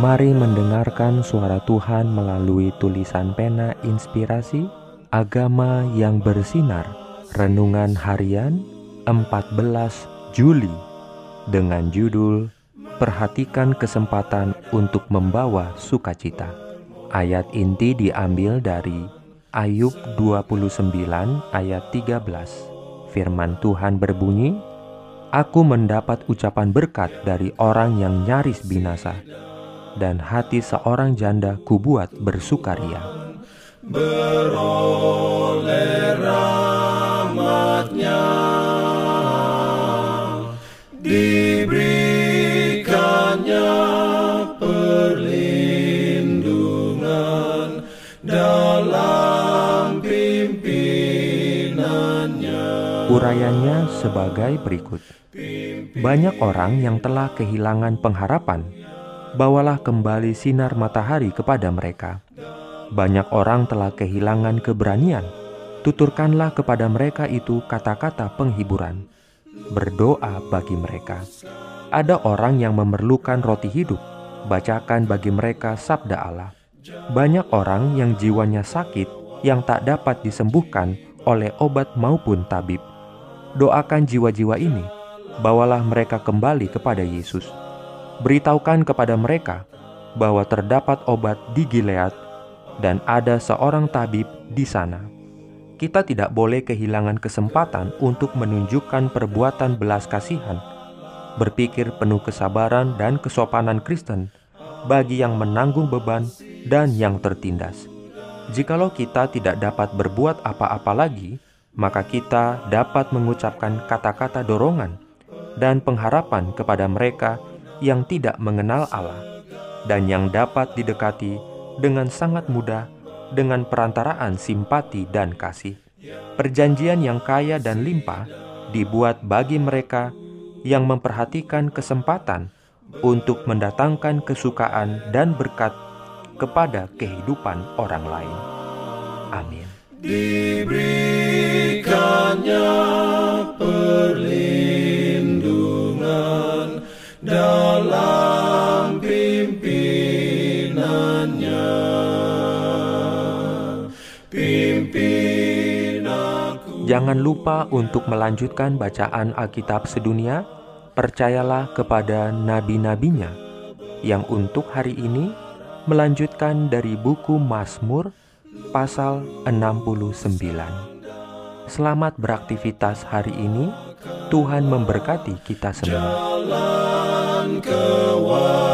Mari mendengarkan suara Tuhan melalui tulisan pena inspirasi Agama yang bersinar Renungan Harian 14 Juli Dengan judul Perhatikan kesempatan untuk membawa sukacita. Ayat inti diambil dari Ayub 29 ayat 13 Firman Tuhan berbunyi Aku mendapat ucapan berkat dari orang yang nyaris binasa dan hati seorang janda kubuat bersukaria. Beroleh rahmatnya Diberikannya perlindungan dalam pimpinannya Urayanya sebagai berikut Banyak orang yang telah kehilangan pengharapan bawalah kembali sinar matahari kepada mereka. Banyak orang telah kehilangan keberanian. Tuturkanlah kepada mereka itu kata-kata penghiburan. Berdoa bagi mereka. Ada orang yang memerlukan roti hidup. Bacakan bagi mereka sabda Allah. Banyak orang yang jiwanya sakit yang tak dapat disembuhkan oleh obat maupun tabib. Doakan jiwa-jiwa ini, bawalah mereka kembali kepada Yesus beritahukan kepada mereka bahwa terdapat obat di Gilead dan ada seorang tabib di sana. Kita tidak boleh kehilangan kesempatan untuk menunjukkan perbuatan belas kasihan, berpikir penuh kesabaran dan kesopanan Kristen bagi yang menanggung beban dan yang tertindas. Jikalau kita tidak dapat berbuat apa-apa lagi, maka kita dapat mengucapkan kata-kata dorongan dan pengharapan kepada mereka yang tidak mengenal Allah dan yang dapat didekati dengan sangat mudah dengan perantaraan simpati dan kasih. Perjanjian yang kaya dan limpah dibuat bagi mereka yang memperhatikan kesempatan untuk mendatangkan kesukaan dan berkat kepada kehidupan orang lain. Amin. Diberikannya Jangan lupa untuk melanjutkan bacaan Alkitab sedunia. Percayalah kepada nabi-nabinya yang untuk hari ini melanjutkan dari buku Mazmur pasal 69. Selamat beraktivitas hari ini. Tuhan memberkati kita semua. Jalan kewajiban.